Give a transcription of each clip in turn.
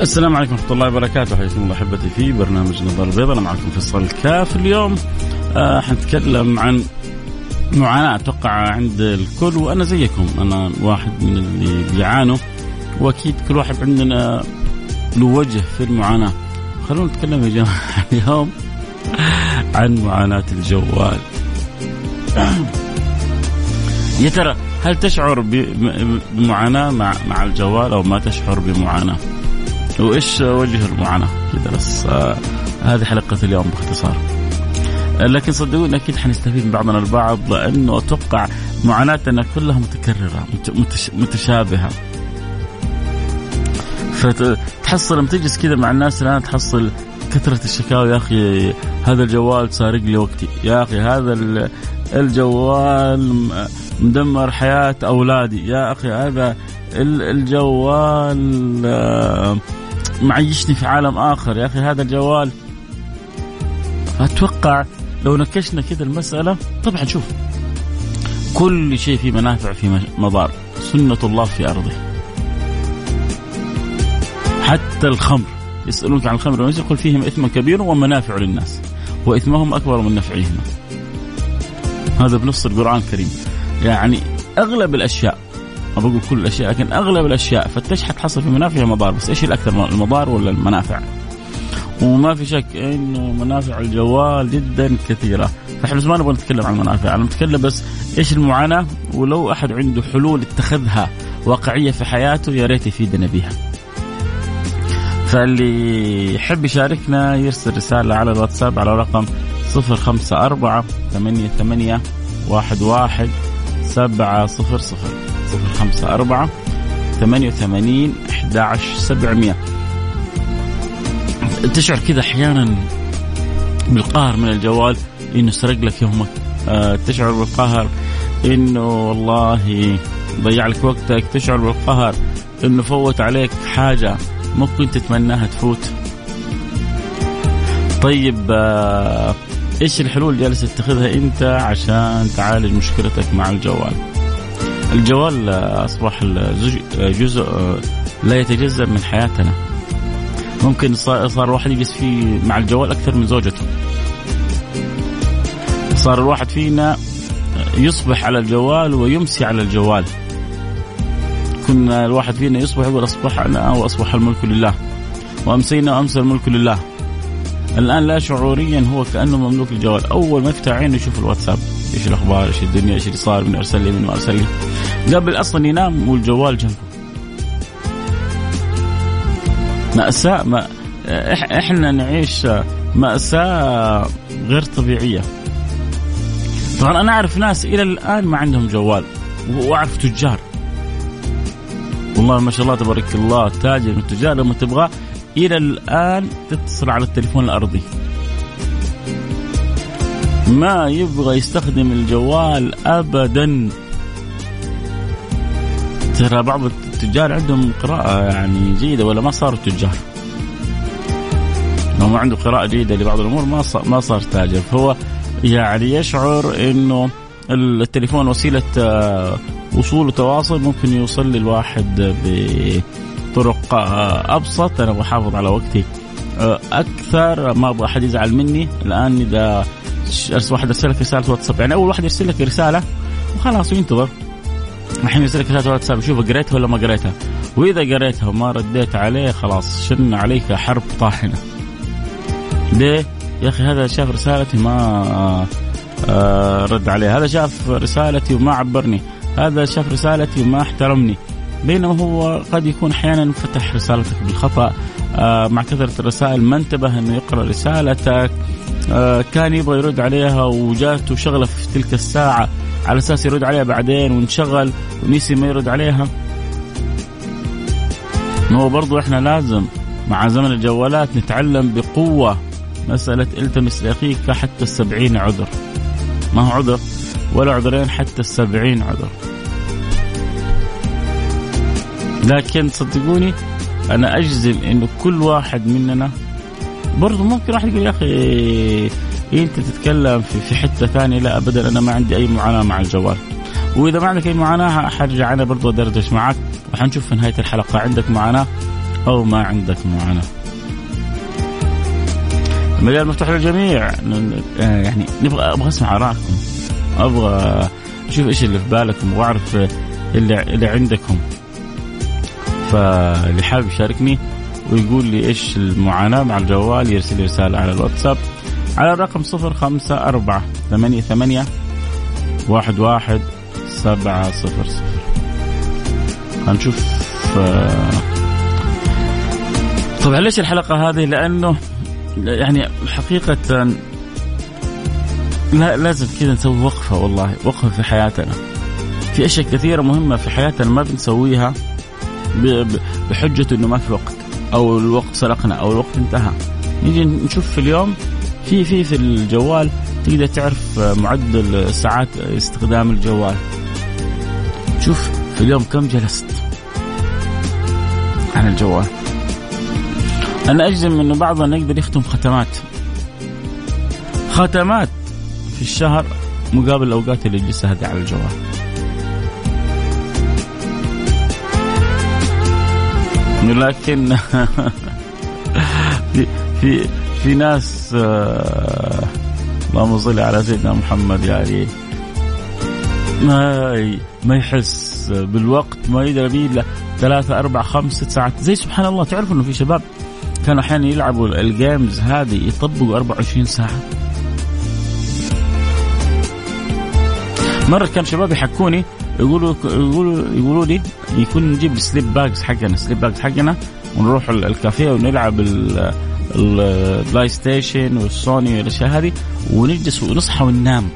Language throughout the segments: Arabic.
السلام عليكم ورحمة الله وبركاته. حياكم الله أحبتي في برنامج نظر البيضاء. أنا معكم فيصل الكاف اليوم. آه حنتكلم عن معاناة أتوقع عند الكل وأنا زيكم. أنا واحد من اللي بيعانوا وأكيد كل واحد عندنا له وجه في المعاناة. خلونا نتكلم يا جماعة اليوم عن معاناة الجوال. يا ترى هل تشعر بمعاناة مع مع الجوال أو ما تشعر بمعاناة؟ وإيش وجه المعاناة كذا بس آه هذه حلقة اليوم باختصار. لكن صدقوني أكيد حنستفيد من بعضنا البعض لأنه أتوقع معاناتنا كلها متكررة متشابهة. فتحصل لما تجلس كذا مع الناس الان تحصل كثرة الشكاوى يا أخي هذا الجوال سارق لي وقتي يا أخي هذا الجوال مدمر حياة أولادي يا أخي هذا الجوال آه، معيشني في عالم آخر يا أخي هذا الجوال. أتوقع لو نكشنا كذا المسألة طبعا شوف كل شيء فيه منافع في مضار. سنة الله في أرضه. حتى الخمر. يسألونك عن الخمر والميسر يقول فيهم إثم كبير ومنافع للناس وإثمهم أكبر من نفعهما هذا بنص القرآن الكريم. يعني أغلب الأشياء ما بقول كل الأشياء لكن أغلب الأشياء فتش حتحصل في منافع ومضار بس إيش الأكثر المضار ولا المنافع؟ وما في شك انه منافع الجوال جدا كثيرة. فإحنا بس ما نبغى نتكلم عن المنافع أنا نتكلم بس إيش المعاناة؟ ولو أحد عنده حلول اتخذها واقعية في حياته يا ريت يفيدنا بها فاللي يحب يشاركنا يرسل رسالة على الواتساب على رقم 054 88 11 700 صفر. خمسة أربعة ثمانية وثمانين أحد عشر سبعمية. تشعر كذا أحيانا بالقهر من الجوال إنه سرق لك يومك. أه تشعر بالقهر إنه والله ضيع لك وقتك. تشعر بالقهر إنه فوت عليك حاجة ممكن تتمناها تفوت. طيب آه إيش الحلول اللي جالس تتخذها أنت عشان تعالج مشكلتك مع الجوال؟ الجوال أصبح جزء لا يتجزأ من حياتنا. ممكن صار الواحد يجلس فيه مع الجوال أكثر من زوجته. صار الواحد فينا يصبح على الجوال ويمسي على الجوال. كنا الواحد فينا يصبح يقول اصبحنا وأصبح الملك لله. وأمسينا وامسى الملك لله. الآن لا شعوريا هو كأنه مملوك الجوال. أول ما يفتح عينه يشوف الواتساب. إيش الأخبار إيش الدنيا إيش اللي صار من أرسل لي من ما أرسل لي. قبل أصلا ينام والجوال جنبه. مأساة ما إحنا نعيش مأساة غير طبيعية. طبعا أنا أعرف ناس إلى الآن ما عندهم جوال وأعرف تجار. والله ما شاء الله تبارك الله تاجر من التجار لما تبغاه إلى الآن تتصل على التليفون الأرضي. ما يبغى يستخدم الجوال ابدا. ترى بعض التجار عندهم قراءة يعني جيدة ولا ما صاروا تجار؟ لو ما عنده قراءة جيدة لبعض الأمور ما صار ما صار تاجر فهو يعني يشعر إنه التليفون وسيلة آه، وصول وتواصل ممكن يوصل للواحد بطرق آه، أبسط. أنا بحافظ على وقتي. آه، أكثر ما أبغى أحد يزعل مني الآن إذا واحد أرسل لك رسالة واتساب. يعني أول واحد يرسل لك رسالة وخلاص وينتظر. الحين يرسل لك رسالة واتساب. شوف قريتها ولا ما قريتها. وإذا قريتها وما رديت عليه خلاص شن عليك حرب طاحنة. ليه؟ يا أخي هذا شاف رسالتي ما آه رد عليه. هذا شاف رسالتي وما عبرني. هذا شاف رسالتي وما احترمني. بينما هو قد يكون أحيانا فتح رسالتك بالخطأ. آه مع كثرة الرسائل ما انتبه أنه يقرأ رسالتك. كان يبغى يرد عليها وجاته شغلة في تلك الساعة. على أساس يرد عليها بعدين وانشغل ونسي ما يرد عليها. هو برضو إحنا لازم مع زمن الجوالات نتعلم بقوة مسألة إلتمس لأخيك حتى السبعين عذر. ما هو عذر؟ ولا عذرين حتى السبعين عذر. لكن صدقوني أنا أجزم أنه كل واحد مننا برضو ممكن واحد يقول يا أخي إيه أنت تتكلم في في حتة ثانية؟ لا ابدا أنا ما عندي أي معاناة مع الجوال. وإذا ما عندك أي معاناة حرجع أنا برضو أدردش معك وحنشوف في نهاية الحلقة عندك معاناة أو ما عندك معاناة. المجال مفتوح للجميع. يعني نبغى أبغى أسمع آرائكم. أبغى أشوف إيش اللي في بالكم وأعرف اللي اللي عندكم. فاللي حابب يشاركني ويقول لي إيش المعاناة مع الجوال يرسل لي رسالة على الواتساب على الرقم صفر خمسة أربعة ثمانية ثمانية واحد واحد سبعة صفر صفر. هنشوف طبعا ليش الحلقة هذه؟ لأنه يعني حقيقة لا لازم كذا نسوي وقفة والله وقفة في حياتنا. في أشياء كثيرة مهمة في حياتنا ما بنسويها بحجة أنه ما في وقت. أو الوقت سرقنا أو الوقت انتهى. نيجي نشوف في اليوم في في في الجوال تقدر تعرف معدل ساعات استخدام الجوال. شوف في اليوم كم جلست عن الجوال. أنا أجزم إنه بعضنا يقدر يختم ختمات. ختمات في الشهر مقابل الاوقات اللي يجلسها هذه على الجوال. لكن في في في ناس آه اللهم صل على سيدنا محمد يعني ما ما يحس بالوقت ما يدري الا ثلاثة أربع خمس ست ساعات زي سبحان الله تعرفوا إنه في شباب كانوا أحيانا يلعبوا الجيمز هذه يطبقوا 24 ساعة. مرة كان شباب يحكوني يقولوا يقولوا يقولوا لي يكون نجيب ال sleep bags حقنا ال sleep bags حقنا ونروح الكافيه ونلعب ال PlayStation والسوني والأشياء هذه ونجلس ونصحى وننام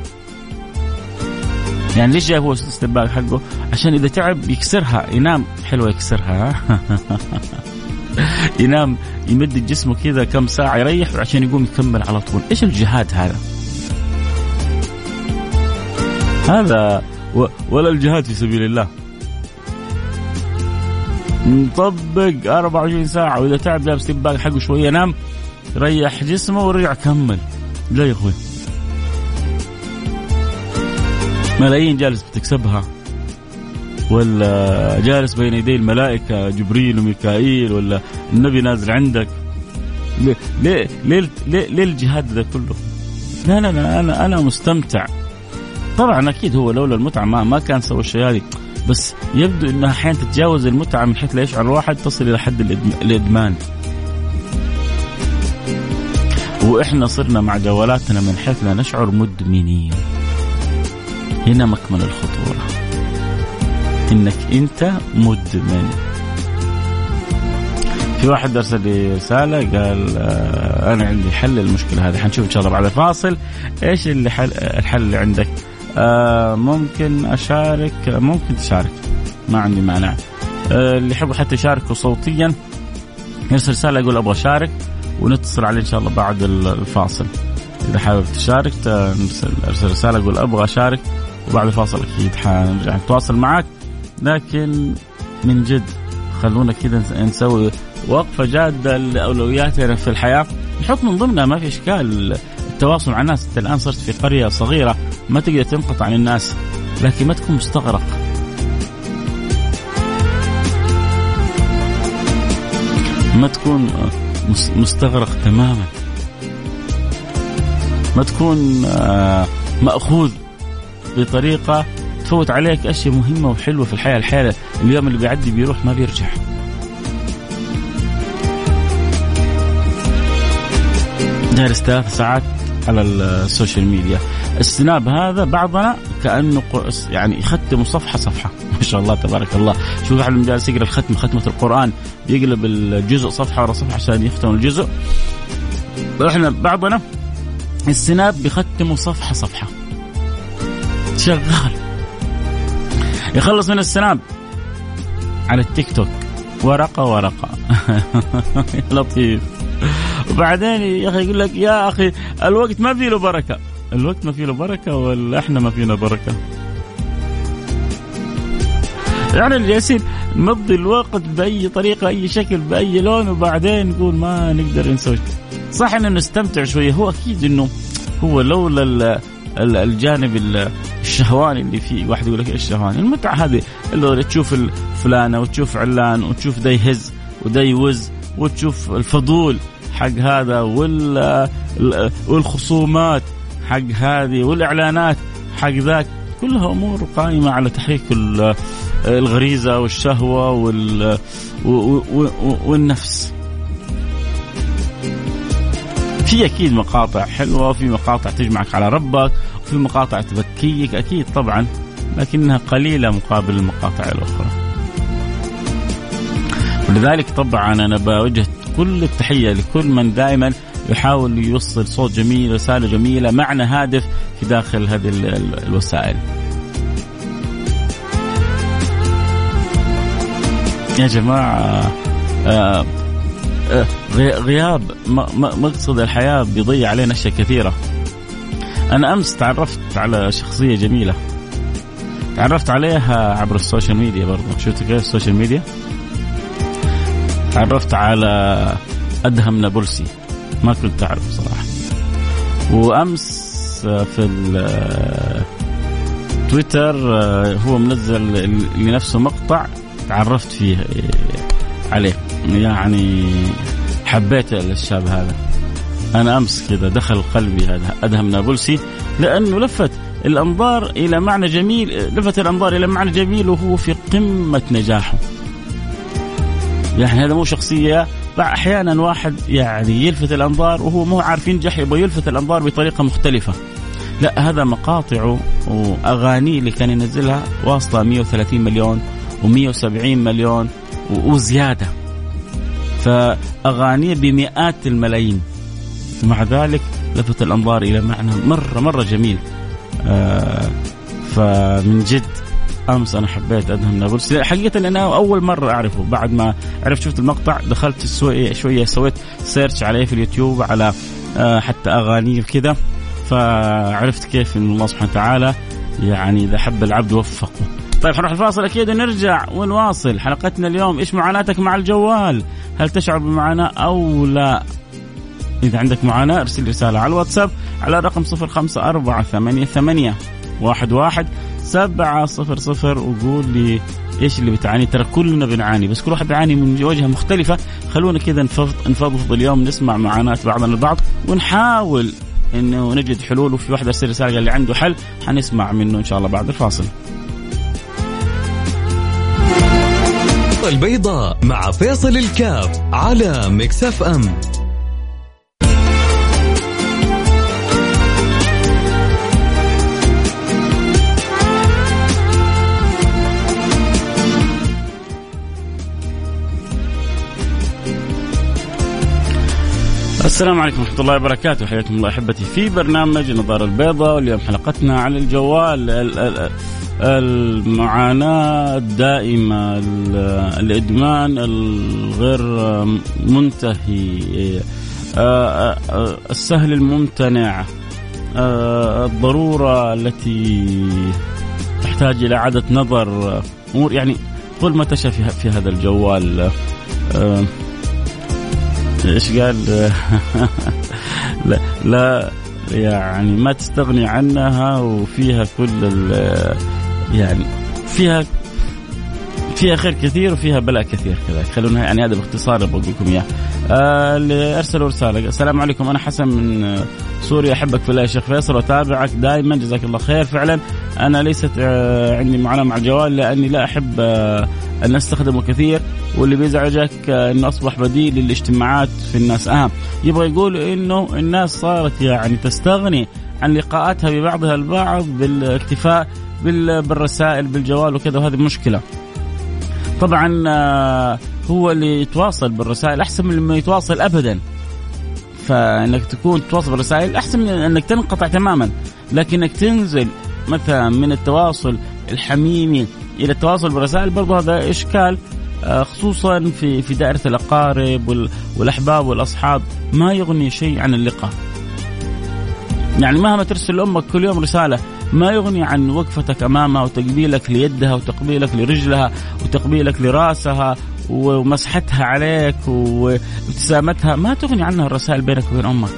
يعني ليش جاي هو استباق حقه؟ عشان إذا تعب يكسرها ينام حلوة يكسرها ينام يمد جسمه كذا كم ساعة يريح عشان يقوم يكمل على طول، إيش الجهاد هذا؟ هذا ولا الجهاد في سبيل الله. نطبق 24 ساعة وإذا تعب لابس سباق حقه شوية نام ريح جسمه ورجع كمل. لا يا أخوي. ملايين جالس بتكسبها. ولا جالس بين يدي الملائكة جبريل وميكائيل ولا النبي نازل عندك. ليه ليه ليه, ليه, الجهاد ده كله؟ لا لا لا أنا أنا مستمتع. طبعا أكيد هو لولا المتعة ما ما كان سوى الشيء هذه بس يبدو انها أحيانا تتجاوز المتعة من حيث لا يشعر الواحد تصل إلى حد الإدمان. وإحنا صرنا مع جوالاتنا من حيث لا نشعر مدمنين. هنا مكمن الخطورة. إنك أنت مدمن. في واحد ارسل لي رسالة قال آه أنا عندي حل للمشكلة هذه حنشوف إن شاء الله بعد الفاصل إيش اللي حل الحل اللي عندك آه ممكن أشارك ممكن تشارك. ما عندي مانع. آه اللي يحبوا حتى يشاركوا صوتيا يرسل رسالة يقول أبغى أشارك ونتصل عليه إن شاء الله بعد الفاصل. إذا حابب تشارك أرسل رسالة يقول أبغى أشارك وبعد الفاصل أكيد حنرجع نتواصل معك لكن من جد خلونا كذا نسوي وقفة جادة لأولوياتنا في الحياة. نحط من ضمنها ما في إشكال. التواصل مع الناس. أنت الآن صرت في قرية صغيرة ما تقدر تنقطع عن الناس لكن ما تكون مستغرق. ما تكون مستغرق تماما. ما تكون آه، مأخوذ بطريقة تفوت عليك أشياء مهمة وحلوة في الحياة. الحياة اليوم اللي بيعدي بيروح ما بيرجع. جالس ثلاث ساعات على ال social media. السناب هذا بعضنا كأنه يعني يختم صفحة صفحة. ما شاء الله تبارك الله. شوف أحد جالس يقرأ الختم ختمة القرآن بيقلب الجزء صفحة ورا صفحة عشان يختم الجزء. إحنا بعضنا السناب بيختموا صفحة صفحة. شغال. يخلص من السناب على التيك توك. ورقة ورقة. لطيف. وبعدين يا أخي يقول لك يا أخي الوقت ما فيه له بركة. الوقت ما فيه له بركة ولا إحنا ما فينا بركة؟ يعني جالسين نمضي الوقت بأي طريقة اي شكل بأي لون وبعدين نقول ما نقدر نسوي. صح ان نستمتع شوية. هو أكيد إنه هو لولا الجانب الشهواني اللي فيه واحد يقول لك إيش الشهواني المتعة هذه اللي تشوف فلانه وتشوف علان وتشوف ده يهز وده يوز وتشوف الفضول. حق هذا والخصومات حق هذه والإعلانات حق ذاك كلها أمور قائمة على تحريك الغريزة والشهوة والنفس في أكيد مقاطع حلوة وفي مقاطع تجمعك على ربك وفي مقاطع تبكيك أكيد طبعا لكنها قليلة مقابل المقاطع الأخرى. ولذلك طبعا أنا بوجه كل التحية لكل من دائما يحاول يوصل صوت جميل رسالة جميلة معنى هادف في داخل هذه الوسائل. يا جماعة آه غياب مقصد الحياة بيضيع علينا أشياء كثيرة. أنا أمس تعرفت على شخصية جميلة. تعرفت عليها عبر ال social media برضه شفت كيف ال social media؟ تعرفت على أدهم نابلسي. ما كنت أعرف صراحة. وأمس في تويتر هو منزل لنفسه مقطع تعرفت فيه عليه. يعني حبيت الشاب هذا. أنا أمس كذا دخل قلبي هذا أدهم نابلسي لأنه لفت الأنظار إلى معنى جميل لفت الأنظار إلى معنى جميل وهو في قمة نجاحه. يعني هذا مو شخصية أحيانا واحد يعني يلفت الأنظار وهو مو عارف ينجح يبغى يلفت الأنظار بطريقة مختلفة. لا هذا مقاطعه وأغانيه اللي كان ينزلها واصله 130 مليون و170 مليون وزيادة. فأغانيه بمئات الملايين. ومع ذلك لفت الأنظار إلى معنى مرة مرة جميل. آه فمن جد أمس أنا حبيت أدهم نابلسي حقيقة أنا أول مرة أعرفه بعد ما عرفت شفت المقطع دخلت شوية شوية سويت search عليه في اليوتيوب على آه حتى أغانيه وكذا فعرفت كيف إن الله سبحانه وتعالى يعني إذا حب العبد وفقه طيب حنروح الفاصل أكيد ونرجع ونواصل حلقتنا اليوم إيش معاناتك مع الجوال؟ هل تشعر بمعاناة أو لا؟ إذا عندك معاناة أرسل رسالة على الواتساب على الرقم 05488 واحد واحد سبعة صفر صفر وقول لي إيش اللي بتعاني؟ ترى كلنا بنعاني بس كل واحد بيعاني من وجهة مختلفة. خلونا كذا نفضفض اليوم نسمع معاناة بعضنا البعض ونحاول إنه نجد حلول وفي واحد أرسل رسالة قال لي عنده حل حنسمع منه إن شاء الله بعد الفاصل. البيضاء مع فيصل الكاف على مكسف أم. السلام عليكم ورحمة الله وبركاته. حياكم الله أحبتي في برنامج النظارة البيضاء واليوم حلقتنا على الجوال المعاناة الدائمة الإدمان الغير منتهي آه، آه، السهل الممتنع آه، الضرورة التي تحتاج إلى إعادة نظر. أمور يعني كل ما في, في هذا الجوال إيش قال؟ لا لا يعني ما تستغني عنها وفيها كل يعني فيها فيها خير كثير وفيها بلاء كثير كذلك خلونا يعني هذا باختصار بقول لكم إياه. اللي أرسلوا رسالة. السلام عليكم أنا حسن من سوريا أحبك في الله يا شيخ فيصل وأتابعك دائما جزاك الله خير. فعلا أنا ليست آه عندي معاناه مع الجوال لأني لا أحب آه أن أستخدمه كثير واللي بيزعجك آه إنه أصبح بديل للاجتماعات في الناس. اهم يبغى يقول إنه الناس صارت يعني تستغني عن لقاءاتها ببعضها البعض بالاكتفاء بالرسائل بالجوال وكذا وهذه مشكلة. طبعا آه، هو اللي يتواصل بالرسائل أحسن من لما يتواصل ابدا. فإنك تكون تتواصل بالرسائل أحسن من إنك تنقطع تماما. لكنك تنزل مثلا من التواصل الحميمي إلى التواصل بالرسائل برضو هذا إشكال آه، خصوصا في في دائرة الأقارب والأحباب والأصحاب. ما يغني شيء عن اللقاء. يعني مهما ترسل لامك كل يوم رسالة ما يغني عن وقفتك أمامها وتقبيلك ليدها وتقبيلك لرجلها وتقبيلك لرأسها ومسحتها عليك وابتسامتها ما تغني عنها الرسائل بينك وبين أمك.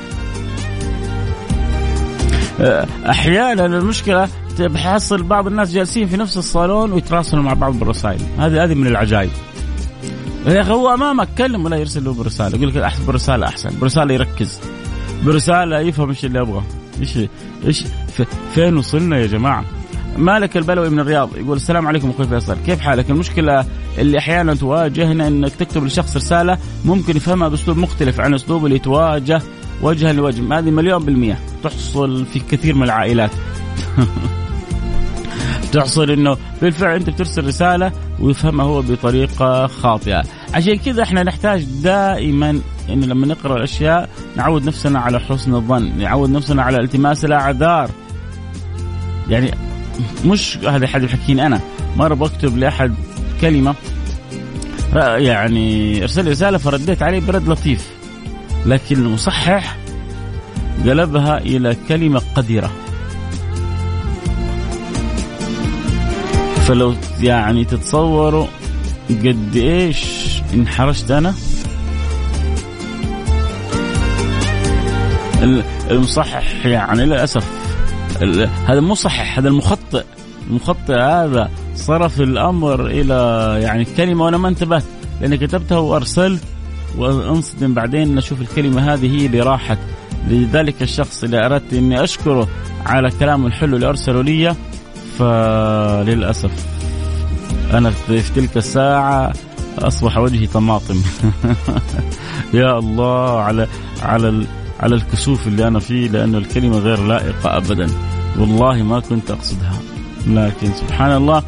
أحيانا المشكلة بحصل بعض الناس جالسين في نفس الصالون ويتراسلوا مع بعض بالرسائل، هذه هذه من العجائب. يا أخي هو أمامك كلم ولا يرسل له برسالة، يقول لك برسالة أحسن، برسالة يركز. برسالة يفهم إيش اللي يبغاه. إيش إيش فين وصلنا يا جماعة؟ مالك البلوي من الرياض يقول السلام عليكم أخوي فيصل. كيف حالك؟ المشكلة اللي أحيانا تواجهنا إنك تكتب لشخص رسالة ممكن يفهمها بأسلوب مختلف عن أسلوب اللي تواجه وجها لوجه. هذه مليون بالمية. تحصل في كثير من العائلات. تحصل إنه بالفعل أنت بترسل رسالة ويفهمها هو بطريقة خاطئة. عشان كذا إحنا نحتاج دائما انه لما نقرأ الأشياء نعود نفسنا على حسن الظن نعود نفسنا على التماس الأعذار. يعني مش هذا حد يحكيني أنا. مرة بكتب لأحد كلمة يعني ارسل رسالة فرديت عليه برد لطيف لكن المصحح قلبها إلى كلمة قذره فلو يعني تتصوروا قد إيش انحرجت أنا. المصحح يعني للأسف هذا مو صحيح هذا المخطئ المخطئ هذا صرف الأمر إلى يعني كلمة وأنا ما انتبهت لأني كتبتها وأرسلت وأنصدم بعدين أشوف الكلمة هذه هي اللي راحت. لذلك الشخص اللي أردت إني أشكره على كلامه الحلو اللي أرسله لي فللأسف أنا في تلك الساعة أصبح وجهي طماطم. يا الله على على على الكسوف اللي أنا فيه لأنه الكلمة غير لائقة ابدا. والله ما كنت أقصدها. لكن سبحان الله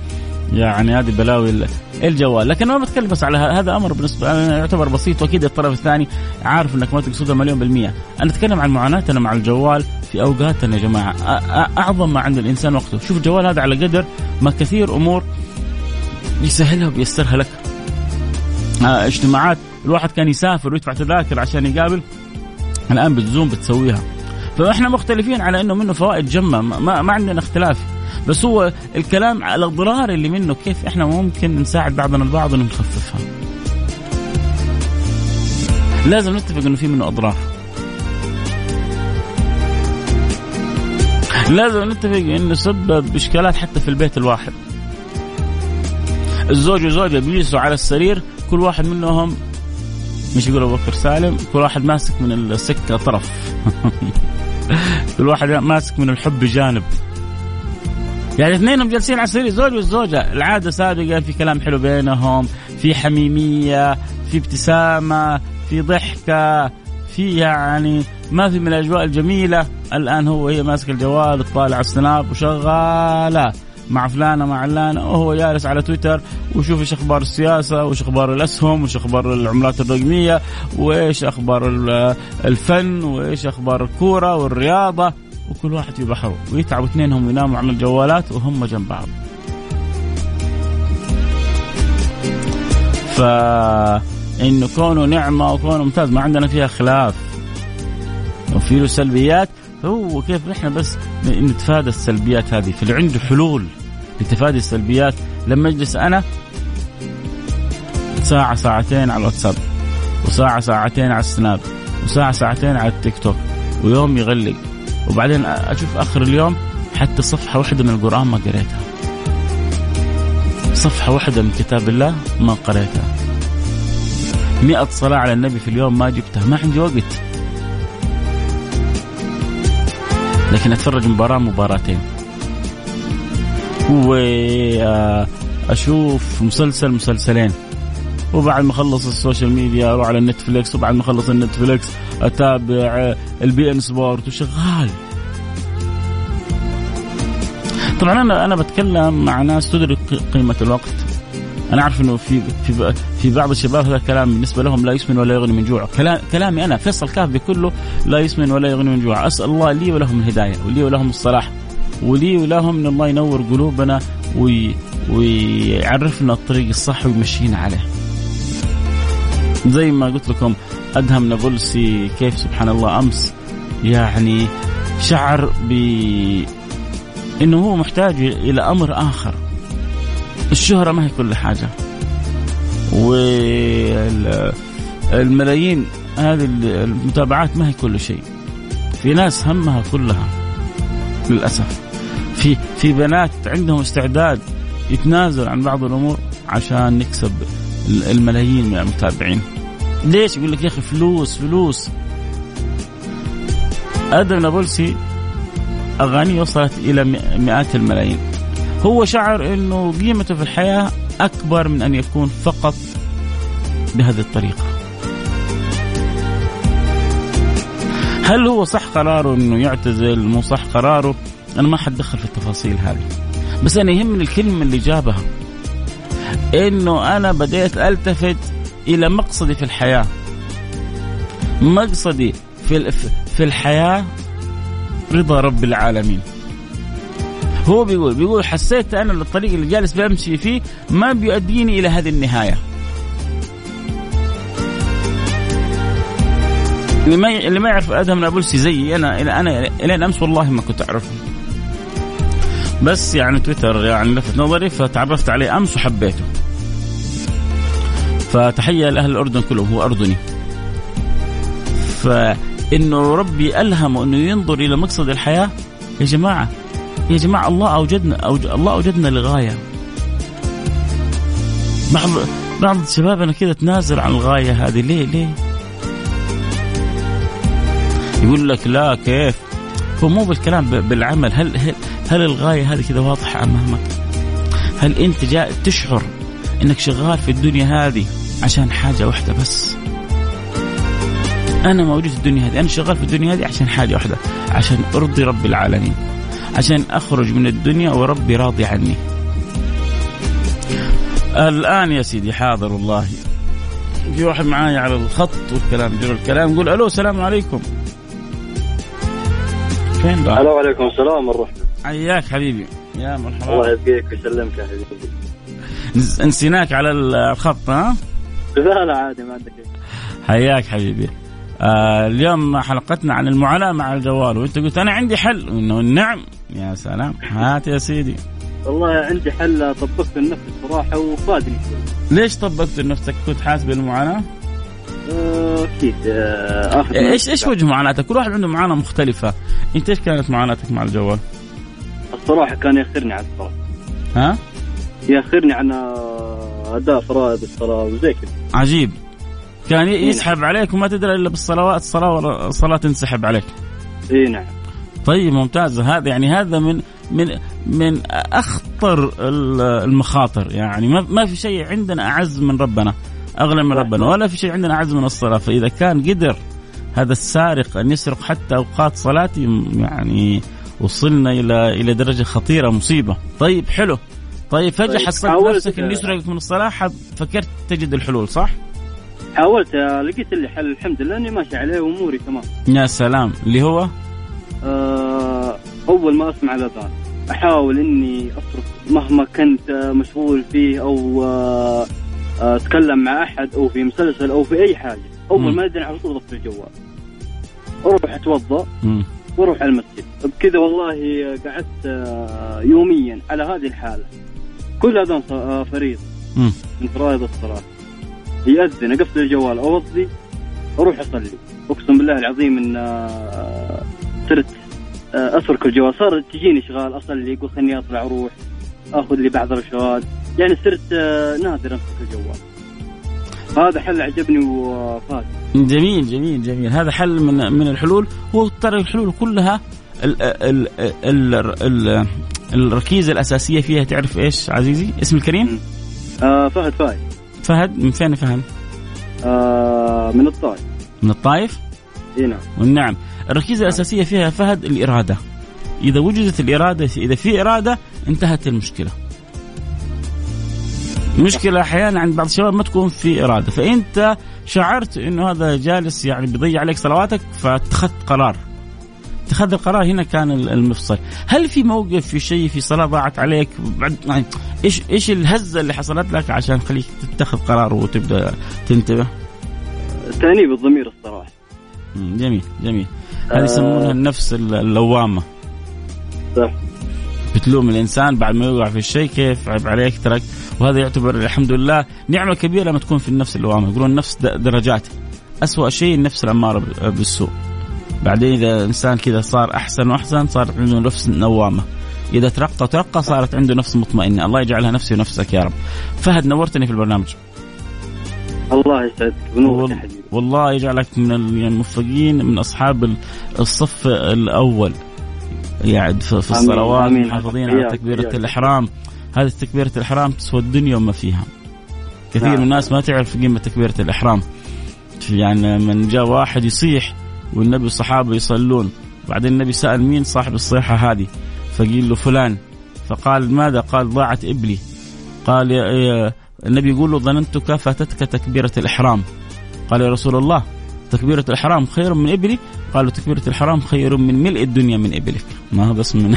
يعني هذه بلاوي الجوال. لكن ما بتكلم بس على هذا أمر بالنسبة أنا يعتبر بسيط وأكيد الطرف الثاني عارف إنك ما تقصدها مليون بالمية. أنا أتكلم عن معاناتنا مع الجوال في أوقاتنا يا جماعة. أعظم ما عند الإنسان وقته. شوف الجوال هذا على قدر ما كثير أمور بيسهلها وبيسرها لك. آه اجتماعات الواحد كان يسافر ويدفع تذاكر عشان يقابل الآن بالزوم بتسويها. فاحنا مختلفين على انه منه فوائد جمة ما, ما عندنا اختلاف. بس هو الكلام على الضرار اللي منه كيف إحنا ممكن نساعد بعضنا البعض انه نخففها لازم نتفق انه في منه اضرار. لازم نتفق انه سبب اشكالات حتى في البيت الواحد. الزوج وزوجة بيجلسوا على السرير كل واحد منهم مش يقول أبو بكر سالم كل واحد ماسك من السكة طرف. كل واحد ماسك من الحب جانب. يعني اثنينهم جالسين على السرير زوج والزوجة. العادة سابقا في كلام حلو بينهم في حميمية في ابتسامة في ضحكة في يعني ما في من الأجواء الجميلة. الآن هو هي ماسك الجوال تطالع السناب وشغالة. مع فلانة مع علانة وهو جالس على تويتر ويشوف إيش أخبار السياسة وإيش أخبار الأسهم وإيش أخبار العملات الرقمية وإيش أخبار الفن وإيش أخبار الكورة والرياضة. وكل واحد في بحره ويتعبوا اثنينهم ويناموا على الجوالات وهم جنب بعض. فإنه كونه نعمة وكونه ممتاز ما عندنا فيها خلاف. وفي له سلبيات هو كيف إحنا بس نتفادى السلبيات هذه. فاللي عنده حلول لتفادي السلبيات لما اجلس أنا ساعة ساعتين على الواتساب وساعة ساعتين على السناب وساعة ساعتين على التيك توك ويوم يغلق. وبعدين أشوف آخر اليوم حتى صفحة واحدة من القرآن ما قريتها. صفحة واحدة من كتاب الله ما قريتها. مئة صلاة على النبي في اليوم ما جبتها. ما عندي وقت. لكن أتفرج مباراة مباراتين. واشوف مسلسل مسلسلين. وبعد ما اخلص ال social media أروح على النتفليكس وبعد ما اخلص النتفليكس أتابع ال beIN Sport وشغال. طبعا أنا أنا بتكلم مع ناس تدرك قيمة الوقت. أنا أعرف إنه في في في بعض الشباب هذا الكلام بالنسبة لهم لا يسمن ولا يغني من جوع. كلام كلامي أنا فيصل كاف بكله لا يسمن ولا يغني من جوع. أسأل الله لي ولهم الهداية ولي ولهم الصلاح ولي ولهم إن الله ينور قلوبنا وي ويعرفنا الطريق الصح ويمشينا عليه. زي ما قلت لكم أدهم نابلسي كيف سبحان الله أمس يعني شعر ب إنه هو محتاج إلى أمر آخر. الشهرة ما هي كل حاجة. والملايين هذه المتابعات ما هي كل شيء. في ناس همها كلها للأسف. في في بنات عندهم استعداد يتنازل عن بعض الأمور عشان نكسب الملايين من المتابعين. ليش؟ يقول لك يا أخي فلوس فلوس. آدم نابلسي أغانيه وصلت إلى مئات الملايين. هو شعر إنه قيمته في الحياة أكبر من أن يكون فقط بهذه الطريقة. هل هو صح قراره إنه يعتزل؟ مو صح قراره؟ أنا ما حتدخل في التفاصيل هذه. بس أنا يهمني الكلمة اللي جابها. إنه أنا بديت ألتفت إلى مقصدي في الحياة. مقصدي في في الحياة رضا رب العالمين. هو بيقول بيقول حسيت أنا الطريق اللي جالس بمشي فيه ما بيؤديني إلى هذه النهاية. اللي ما اللي ما يعرف أدهم نابلسي زيي أنا أنا إلين أمس والله ما كنت أعرفه. بس يعني تويتر يعني لفت نظري فتعرفت عليه أمس وحبيته. فتحية لأهل الأردن كلهم هو أردني. فإنه ربي الهمه انه ينظر إلى مقصد الحياة. يا جماعة يا جماعة الله أوجدنا أوج... الله أوجدنا لغاية بعض بعض شبابنا كذا تنازل عن الغاية هذه ليه ليه؟ يقول لك لا كيف؟ هو مو بالكلام بالعمل هل هل, هل الغاية هذه كذا واضحة امامك؟ هل أنت جاء تشعر إنك شغال في الدنيا هذه عشان حاجة واحدة بس؟ أنا موجود في الدنيا هذه أنا شغال في الدنيا هذه عشان حاجة واحدة عشان أرضي رب العالمين عشان أخرج من الدنيا وربي راضي عني. الآن يا سيدي حاضر والله في واحد معايا على الخط والكلام جرى الكلام يقول ألو السلام عليكم. فين بقى؟ ألو عليكم السلام ورحمة حياك حبيبي. يا مرحبا. الله يبقيك ويسلمك يا حبيبي. نسيناك على الخط ها؟ لا لا عادي ما عندك حياك حبيبي. آه اليوم حلقتنا عن المعاناة مع الجوال وأنت قلت أنا عندي حل إنه نعم يا سلام. هات يا سيدي. والله عندي حل طبقت لنفسي صراحة وفادني ليش طبقت لنفسك كنت حاسس بالمعاناة؟ آه، أكيد آه إيش إيش وجه معاناتك؟ كل واحد عنده معاناة مختلفة، أنت إيش كانت معاناتك مع الجوال؟ الصراحة كان ياخرني عن الصلاه ها؟ ياخرني عن اداء فرائض الصلاة وزي كذا. عجيب. كان يسحب عليك وما تدري إلا بالصلوات الصلاة الصلاة تنسحب عليك. اي نعم. طيب ممتاز. هذا يعني هذا من من من أخطر المخاطر. يعني ما في شيء عندنا أعز من ربنا اغلى من ربنا ولا في شيء عندنا أعز من الصلاة. فإذا كان قدر هذا السارق أن يسرق حتى أوقات صلاتي يعني وصلنا إلى إلى درجة خطيرة مصيبة. طيب حلو. طيب فجأة طيب حصلت نفسك إنه يسرقك من الصلاة فكرت تجد الحلول صح؟ حاولت لقيت اللي حل الحمد لله إني ماشي عليه وأموري تمام. يا سلام. اللي هو؟ آه أول ما أسمع الأذان أحاول إني اصرف مهما كنت مشغول فيه أو آه أتكلم مع أحد أو في مسلسل أو في أي حاجة. أول ما أدري على طول في الجوال. أروح أتوضأ. وأروح على المسجد. بكذا والله قعدت آه، يوميا على هذه الحالة. كل أذان آه، فريض. من فرائض الصلاة. يأذن. أقفل الجوال أوضي أروح أصلي. أقسم بالله العظيم إن آه، صرت اترك الجوال. صار تجيني اشغال اصلي يقول خليني أطلع أروح آخذ لي بعض الرشوات. يعني صرت نادر أمسك الجوال. هذا حل عجبني وفاز. جميل جميل جميل. هذا حل من من الحلول. هو ترى الحلول كلها ال ال ال ال الركيزة الأساسية فيها. تعرف إيش عزيزي؟ اسم الكريم؟ آه فهد فايز. فهد؟ من فين فهد؟ آه من الطائف. من الطائف؟ إي نعم. والنعم الركيزة الأساسية فيها فهد الإرادة. إذا وجدت الإرادة إذا في إرادة انتهت المشكلة. المشكلة أحيانا عند بعض الشباب ما تكون في إرادة. فأنت شعرت إنه هذا جالس يعني بيضيع عليك صلواتك فاتخذت قرار. اتخاذ القرار هنا كان المفصل. هل في موقف في شيء في صلاة ضاعت عليك؟ بعد يعني إيش إيش الهزة اللي حصلت لك عشان تخليك تتخذ قرار وتبدأ تنتبه؟ تأنيب الضمير الصراحة. جميل جميل. هذه يسمونها النفس اللوامة. صح بتلوم الإنسان بعد ما يوقع في الشيء كيف عيب عليك ترك. وهذا يعتبر الحمد لله نعمة كبيرة لما تكون في النفس اللوامة. يقولون النفس درجات. أسوأ شيء النفس الاماره بالسوء. بعدين إذا الانسان كذا صار أحسن وأحسن صارت عنده نفس نوامة. إذا ترقى ترقى صارت عنده نفس مطمئنة. الله يجعلها نفسي ونفسك يا رب. فهد نورتني في البرنامج. الله يسعدك. بنورك حبيبي والله يجعلك من الموفقين من أصحاب الصف الأول. يعني في الصلوات محافظين على تكبيرة الإحرام. هذه تكبيرة الإحرام تسوى الدنيا وما فيها. كثير نعم. من الناس ما تعرف قيمة تكبيرة الإحرام. يعني من جاء واحد يصيح والنبي والصحابه يصلون. بعدين النبي سأل مين صاحب الصيحة هذه؟ فقيل له فلان. فقال ماذا؟ قال ضاعت إبلي. قال يا, يا النبي يقول له ظننتك فاتتك تكبيرة الإحرام. قال يا رسول الله تكبيرة الحرام خير من إبلي؟ قالوا تكبيرة الحرام خير من ملء الدنيا من إبلك. ما بس من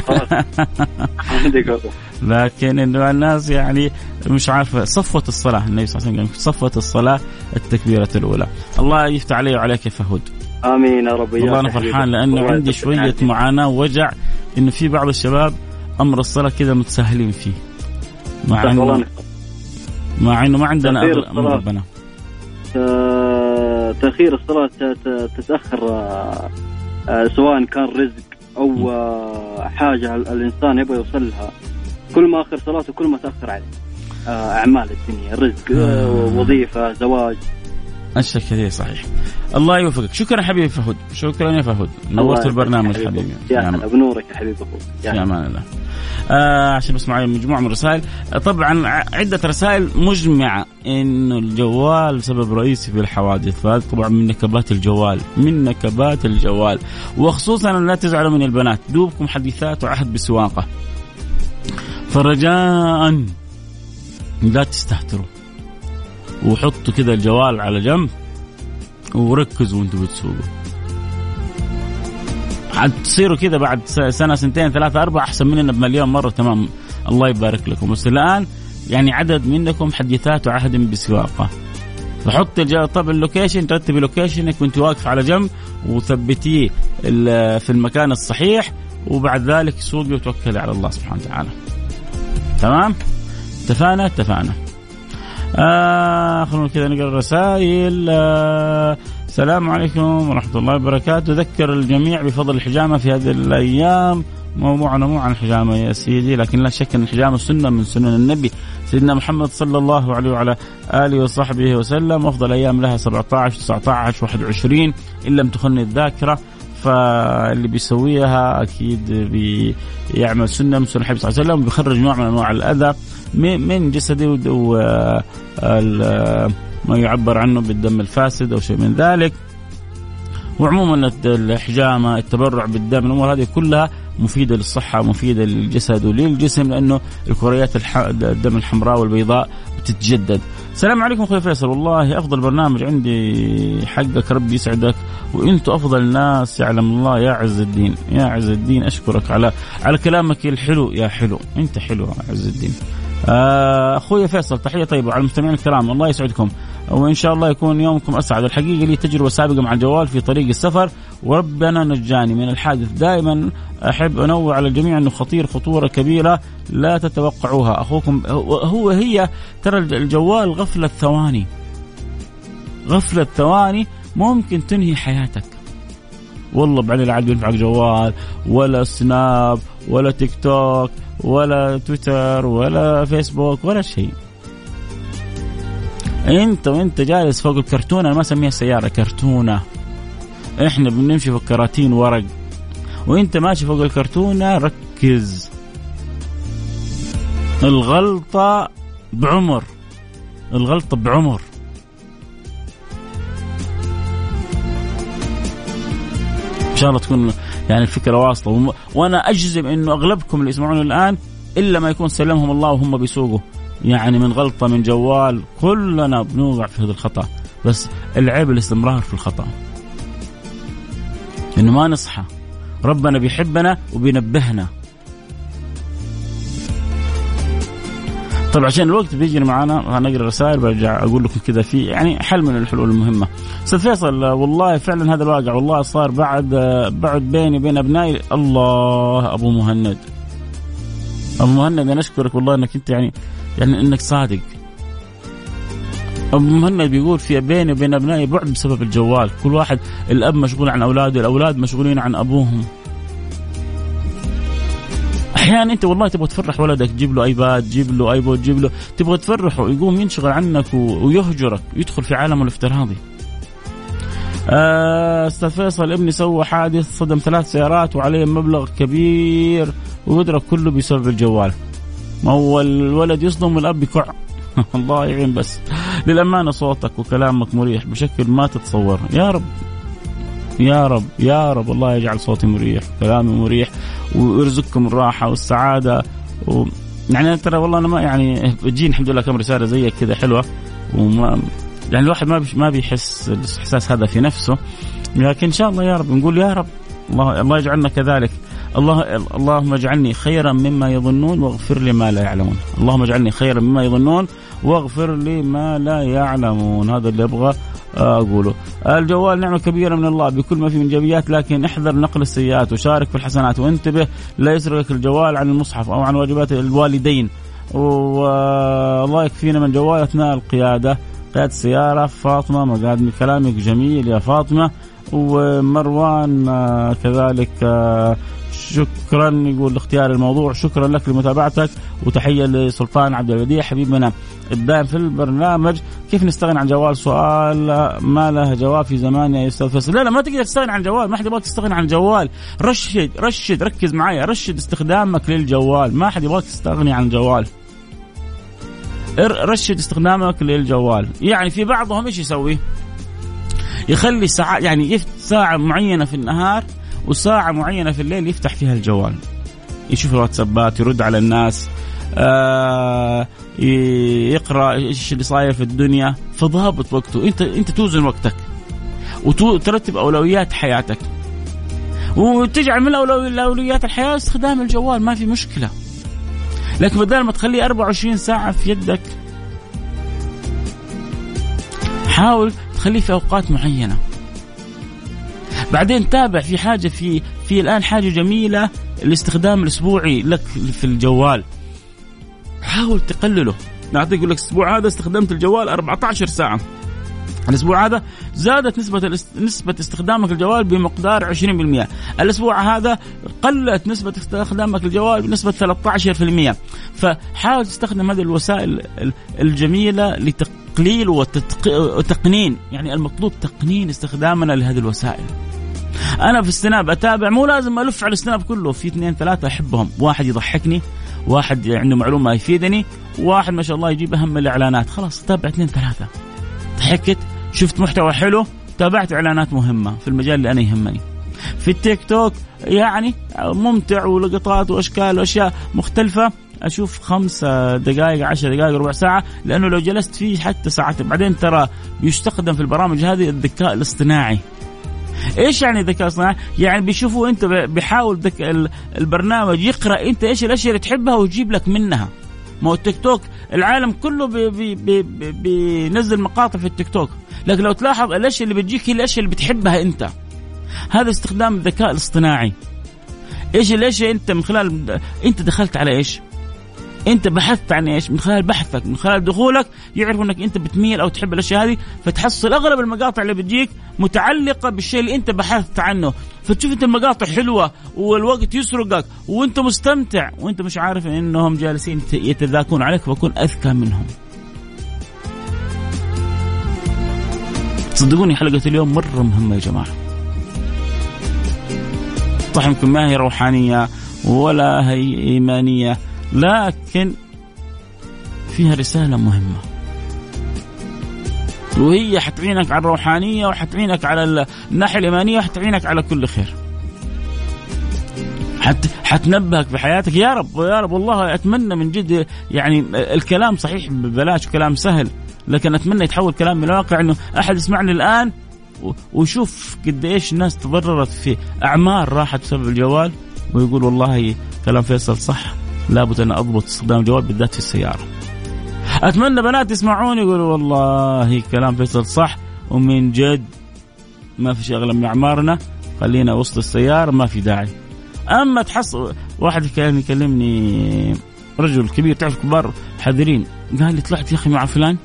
لكن الناس يعني مش عارفة صفوة الصلاة النبي صلى الله عليه وسلم صفوة الصلاة التكبيرة الأولى. الله يفتح علي وعليك يا فهود. آمين يا رب والله أنا فرحان لأنه عندي شوية معاناة ووجع انه في بعض الشباب أمر الصلاة كذا متساهلين فيه. مع إنه مع إنه ما عندنا أمر ربنا. تأخير الصلاة تتأخر آه، آه، سواء كان رزق أو آه، حاجة الإنسان يبغى يوصل لها كل ما آخر صلاته كل ما تأخر عليه. أعمال الدنيا رزق وظيفة زواج. اشياء كثير صحيح. الله يوفقك. شكرا حبيبي فهود شكرا يا فهود نورت البرنامج حبيبي. يا هلا بنورك يا حبيبي في أمان الله. آه عشان بس معي مجموعة من الرسائل. طبعا عدة رسائل مجمعة. إنه الجوال سبب رئيسي في الحوادث. فهذا طبعا من نكبات الجوال. من نكبات الجوال. وخصوصا لا تزعلوا من البنات. دوبكم حديثات وعهد بسواقة. فرجاء. لا تستهتروا. وحطوا كذا الجوال على جنب وركزوا وأنتم بتسوقوا. تصيروا كذا بعد سنة سنتين ثلاثة أربعة أحسن مننا بمليون مرة تمام. الله يبارك لكم. بس الآن يعني عدد منكم حديثات عهد بسواقة. فحط طب ال location ترتبي لوكيشنك وانت واقف على جنب وثبتيه في المكان الصحيح وبعد ذلك سوقي وتوكلي على الله سبحانه وتعالى. تمام؟ اتفقنا؟ اتفقنا. آه خلونا كذا نقرأ الرسائل. آه السلام عليكم ورحمة الله وبركاته. ذكر الجميع بفضل الحجامة في هذه الأيام. موضوعنا مو عن الحجامة يا سيدي لكن لا شك أن الحجامة سنة من سنن النبي. سيدنا محمد صلى الله عليه وعلى آله وصحبه وسلم. أفضل أيام لها 17 19 21 إن لم تخني الذاكرة. فاللي بيسويها أكيد بيعمل سنة من سنة النبي صلى الله عليه وسلم وبيخرج نوع من أنواع الأذى من جسده و ما يعبر عنه بالدم الفاسد أو شيء من ذلك وعموما الحجامة التبرع بالدم الأمور هذه كلها مفيدة للصحة مفيدة للجسد وللجسم لأنه الكريات الدم الحمراء والبيضاء بتتجدد. السلام عليكم أخوي فيصل. والله أفضل برنامج عندي حقك ربي يسعدك. وأنتم أفضل ناس يعلم الله. يا عز الدين يا عز الدين أشكرك على على كلامك الحلو. يا حلو أنت حلو يا عز الدين. آه، أخوي فيصل تحية طيبة على المستمعين الكرام. الله يسعدكم. وإن شاء الله يكون يومكم أسعد. الحقيقة لي تجربة سابقة مع الجوال في طريق السفر وربنا نجاني من الحادث. دائما أحب أنوع على الجميع أنه خطير خطورة كبيرة لا تتوقعوها. أخوكم هو هي ترى الجوال غفلة ثواني. غفلة ثواني ممكن تنهي حياتك. والله بعدين لا عاد ينفعك جوال ولا سناب ولا تيك توك ولا تويتر ولا فيسبوك ولا شيء. انت وانت جالس فوق الكرتونة أنا ما أسميها سيارة كرتونة. إحنا بنمشي في الكراتين ورق. وإنت ماشي فوق الكرتونة ركز. الغلطة بعمر. الغلطة بعمر. إن شاء الله تكون يعني الفكرة واصلة. وأنا أجزم إنه أغلبكم اللي يسمعون الآن إلا ما يكون سلمهم الله وهم بيسوقوا يعني من غلطة من جوال كلنا بنوقع في هذا الخطأ بس العيب الاستمرار في الخطأ إنه ما نصحى ربنا بيحبنا وبينبهنا طيب عشان الوقت بيجري معانا هنقرا رسائل برجع أقول لكم كذا في يعني حل من الحلول المهمة. أستاذ فيصل والله فعلا هذا الواقع والله صار بعد بعد بيني وبين أبنائي الله أبو مهند. ابو مهند أنا اشكرك والله أنك أنت يعني يعني أنك صادق. ابو مهند بيقول في بيني وبين أبنائي بعد بسبب الجوال، كل واحد الأب مشغول عن أولاده، الأولاد مشغولين عن أبوهم. أحيانا أنت والله تبغى تفرح ولدك تجيب له iPad تجيب له iPod تجيب له تبغى تفرحه يقوم ينشغل عنك ويهجرك يدخل في عالمه الافتراضي أستاذ فيصل ابني سوى حادث صدم ثلاث سيارات وعليه مبلغ كبير ويدرك كله بسبب الجوال. ما هو الولد يصدم والاب يكع الله يعين بس. للأمانة صوتك وكلامك مريح بشكل ما تتصور. يا رب. يا رب. يا رب. الله يجعل صوتي مريح كلامي مريح ويرزقكم الراحة والسعادة. و... يعني ترى والله أنا ما يعني بتجيني الحمد لله كم رسالة زيك كذا حلوة. وما يعني الواحد ما ما بيحس الإحساس هذا في نفسه. لكن إن شاء الله يا رب نقول يا رب الله الله يجعلنا كذلك. الله اللهم اجعلني خيرا مما يظنون واغفر لي ما لا يعلمون. اللهم اجعلني خيرا مما يظنون واغفر لي ما لا يعلمون. هذا اللي أبغى أقوله. الجوال نعمة كبيرة من الله بكل ما فيه من ايجابيات لكن احذر نقل السيئات وشارك في الحسنات وانتبه لا يسرقك الجوال عن المصحف أو عن واجبات الوالدين. والله يكفينا من جوال أثناء القيادة. قياده السياره فاطمة مقاد كلامك جميل يا فاطمة. ومروان آه، كذلك آه، شكرا يقول لاختيار الموضوع. شكرا لك لمتابعتك وتحية لسلطان عبد البديع حبيبنا الدائم في البرنامج. كيف نستغني عن جوال سؤال؟ ما له جواب في زمان يا أستاذ فيصل لا لا ما تقدر تستغني عن جوال ما حد يبغاك تستغني عن جوال. رشد رشد ركز معي رشد استخدامك للجوال. ما حد يبغاك تستغني عن الجوال رشد استخدامك للجوال. يعني في بعضهم إيش يسوي؟ يخلي ساعة يعني ساعة معينة في النهار وساعة معينة في الليل يفتح فيها الجوال. يشوف الواتسابات يرد على الناس آه يقرأ إيش اللي صاير في الدنيا. فضابط وقته. انت أنت توزن وقتك. وترتب أولويات حياتك. وتجعل من اولويات الحياة استخدام الجوال. ما في مشكلة. لكن بدل ما تخليه 24 ساعة في يدك. حاول تخليه في أوقات معينة. بعدين تابع في حاجة في في الآن حاجة جميلة الاستخدام الأسبوعي لك في الجوال. حاول تقلله. نعطيك يقول لك الأسبوع هذا استخدمت الجوال 14 ساعة. الأسبوع هذا زادت نسبة نسبة استخدامك للجوال بمقدار 20%، الأسبوع هذا قلت نسبة استخدامك للجوال بنسبة 13%، فحاول تستخدم هذه الوسائل الجميلة لتقليل وتقنين، يعني المطلوب تقنين استخدامنا لهذه الوسائل. أنا في السناب أتابع مو لازم ألف على السناب كله في اثنين ثلاثة أحبهم. واحد يضحكني واحد عنده معلومة يفيدني واحد ما شاء الله يجيب أهم الإعلانات. خلاص تابع اثنين ثلاثة. ضحكت شفت محتوى حلو تابعت إعلانات مهمة في المجال اللي أنا يهمني في التيك توك يعني ممتع ولقطات وأشكال وأشياء مختلفة أشوف خمس دقائق عشر دقائق ربع ساعة لأنه لو جلست فيه حتى ساعتين بعدين ترى بيستخدم في البرامج هذه الذكاء الاصطناعي إيش يعني ذكاء اصطناعي؟ يعني بيشوفوا أنت بيحاول البرنامج يقرأ أنت إيش الأشياء اللي تحبها ويجيب لك منها. ما هو التيك توك العالم كله بي بي بي بي بينزل مقاطع في التيك توك، لكن لو تلاحظ الأشياء اللي بتجيك هي الأشياء اللي بتحبها أنت. هذا استخدام الذكاء الاصطناعي. إيش الأشياء أنت من خلال أنت دخلت على إيش؟ انت بحثت عن إيش؟ من خلال بحثك من خلال دخولك يعرفوا انك انت بتميل أو تحب الأشياء هذه فتحصل أغلب المقاطع اللي بتجيك متعلقة بالشيء اللي انت بحثت عنه فتشوف انت المقاطع حلوة والوقت يسرقك وانت مستمتع وانت مش عارف انهم جالسين يتذاكون عليك فكون أذكى منهم. صدقوني حلقة اليوم مرة مهمة يا جماعة صح يمكن ما هي روحانية ولا هي إيمانية لكن فيها رسالة مهمة. وهي حتعينك على الروحانية وحتعينك على الناحية الإيمانية وحتعينك على كل خير. حت حتنبهك في حياتك يا رب يا رب والله أتمنى من جد يعني الكلام صحيح ببلاش كلام سهل لكن أتمنى يتحول كلام من الواقع إنه أحد يسمعني الآن ويشوف قد إيش الناس تضررت في أعمار راحت بسبب الجوال ويقول والله كلام فيصل صح. لابد أن أضبط استخدام الجوال بالذات في السيارة. أتمنى بنات يسمعوني يقولوا والله كلام فيصل صح ومن جد ما في شيء اغلى من أعمارنا خلينا وسط السيارة ما في داعي. أما تحصل واحد كان يكلمني رجل كبير تعرف كبار حذرين قال لي طلعت يا أخي مع فلان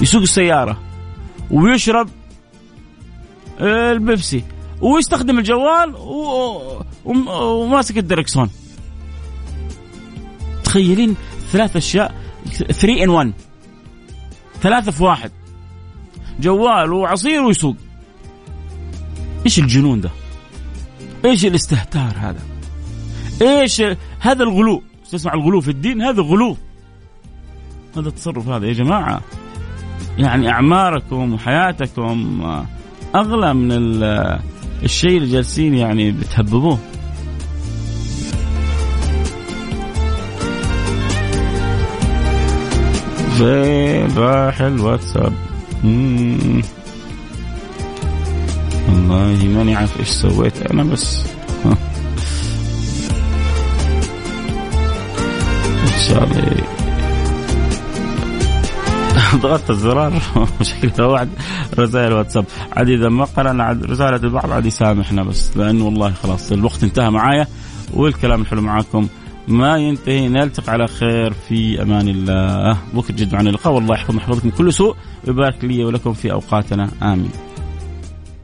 يسوق السيارة ويشرب البيبسي ويستخدم الجوال و... وماسك الدركسون تخيلين ثلاث أشياء. 3 إن 1 ثلاثة في واحد. جوال وعصير ويسوق. إيش الجنون ده؟ إيش الاستهتار هذا؟ إيش هذا الغلو؟ تسمع الغلو في الدين؟ هذا غلو. هذا التصرف هذا يا جماعة. يعني أعماركم وحياتكم أغلى من الشيء اللي جالسين يعني بتهببوه. فين راح الواتساب. والله ماني عارف إيش سويت أنا بس. ان شاء الله ضغطت الزرار. شكلها واحد رسائل واتساب عاد إذا ما قرأنا رسالة البعض عاد يسامحنا بس لأنه والله خلاص الوقت انتهى معايا والكلام الحلو معاكم. ما ينتهي نلتقي على خير. في أمان الله. بكرة جد معنا اللقاء. والله يحفظنا يحفظكم كل سوء. ويبارك لي ولكم في أوقاتنا. آمين.